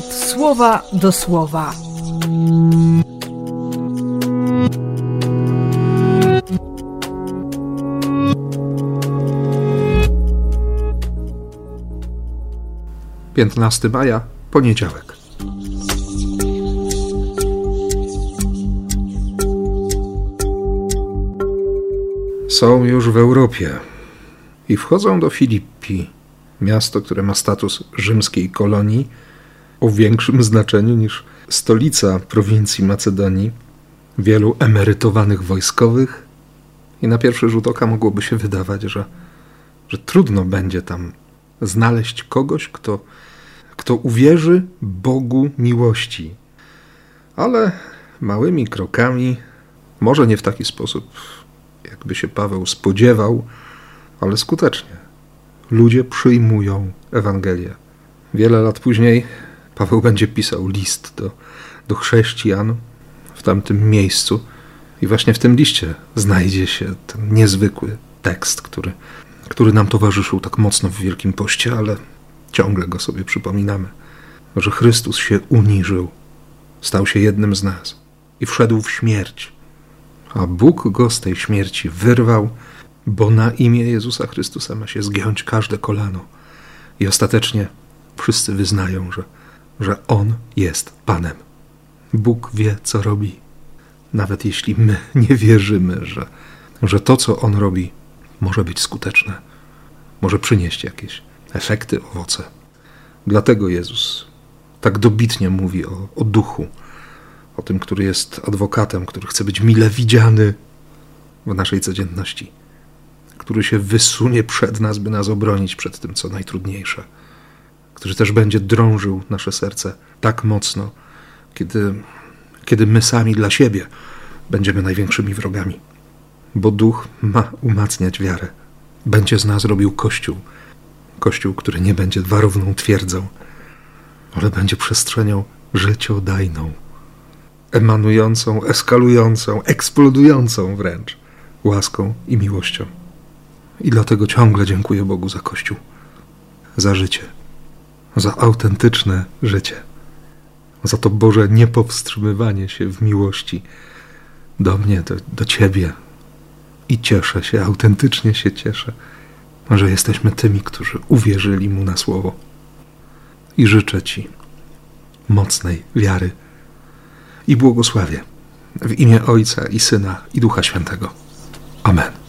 słowa do słowa. Piętnasty maja, poniedziałek. Są już w Europie i wchodzą do Filippi, miasto, które ma status rzymskiej kolonii o większym znaczeniu niż stolica prowincji Macedonii, wielu emerytowanych wojskowych i na pierwszy rzut oka mogłoby się wydawać, że, że trudno będzie tam znaleźć kogoś, kto, kto uwierzy Bogu miłości. Ale małymi krokami, może nie w taki sposób, jakby się Paweł spodziewał, ale skutecznie. Ludzie przyjmują Ewangelię. Wiele lat później Paweł będzie pisał list do, do chrześcijan w tamtym miejscu, i właśnie w tym liście znajdzie się ten niezwykły tekst, który, który nam towarzyszył tak mocno w Wielkim Poście, ale ciągle go sobie przypominamy, że Chrystus się uniżył, stał się jednym z nas i wszedł w śmierć, a Bóg go z tej śmierci wyrwał, bo na imię Jezusa Chrystusa ma się zgiąć każde kolano. I ostatecznie wszyscy wyznają, że, że On jest Panem. Bóg wie, co robi, nawet jeśli my nie wierzymy, że, że to, co On robi, może być skuteczne, może przynieść jakieś efekty, owoce. Dlatego Jezus tak dobitnie mówi o, o duchu, o tym, który jest adwokatem, który chce być mile widziany w naszej codzienności, który się wysunie przed nas, by nas obronić przed tym, co najtrudniejsze, który też będzie drążył nasze serce tak mocno, kiedy, kiedy my sami dla siebie będziemy największymi wrogami. Bo duch ma umacniać wiarę. Będzie z nas robił kościół. Kościół, który nie będzie warowną twierdzą, ale będzie przestrzenią życiodajną, emanującą, eskalującą, eksplodującą wręcz łaską i miłością. I dlatego ciągle dziękuję Bogu za Kościół, za życie, za autentyczne życie, za to Boże niepowstrzymywanie się w miłości do mnie, do, do Ciebie. I cieszę się, autentycznie się cieszę, że jesteśmy tymi, którzy uwierzyli Mu na słowo. I życzę Ci mocnej wiary i błogosławię w imię Ojca i Syna i Ducha Świętego. Amen.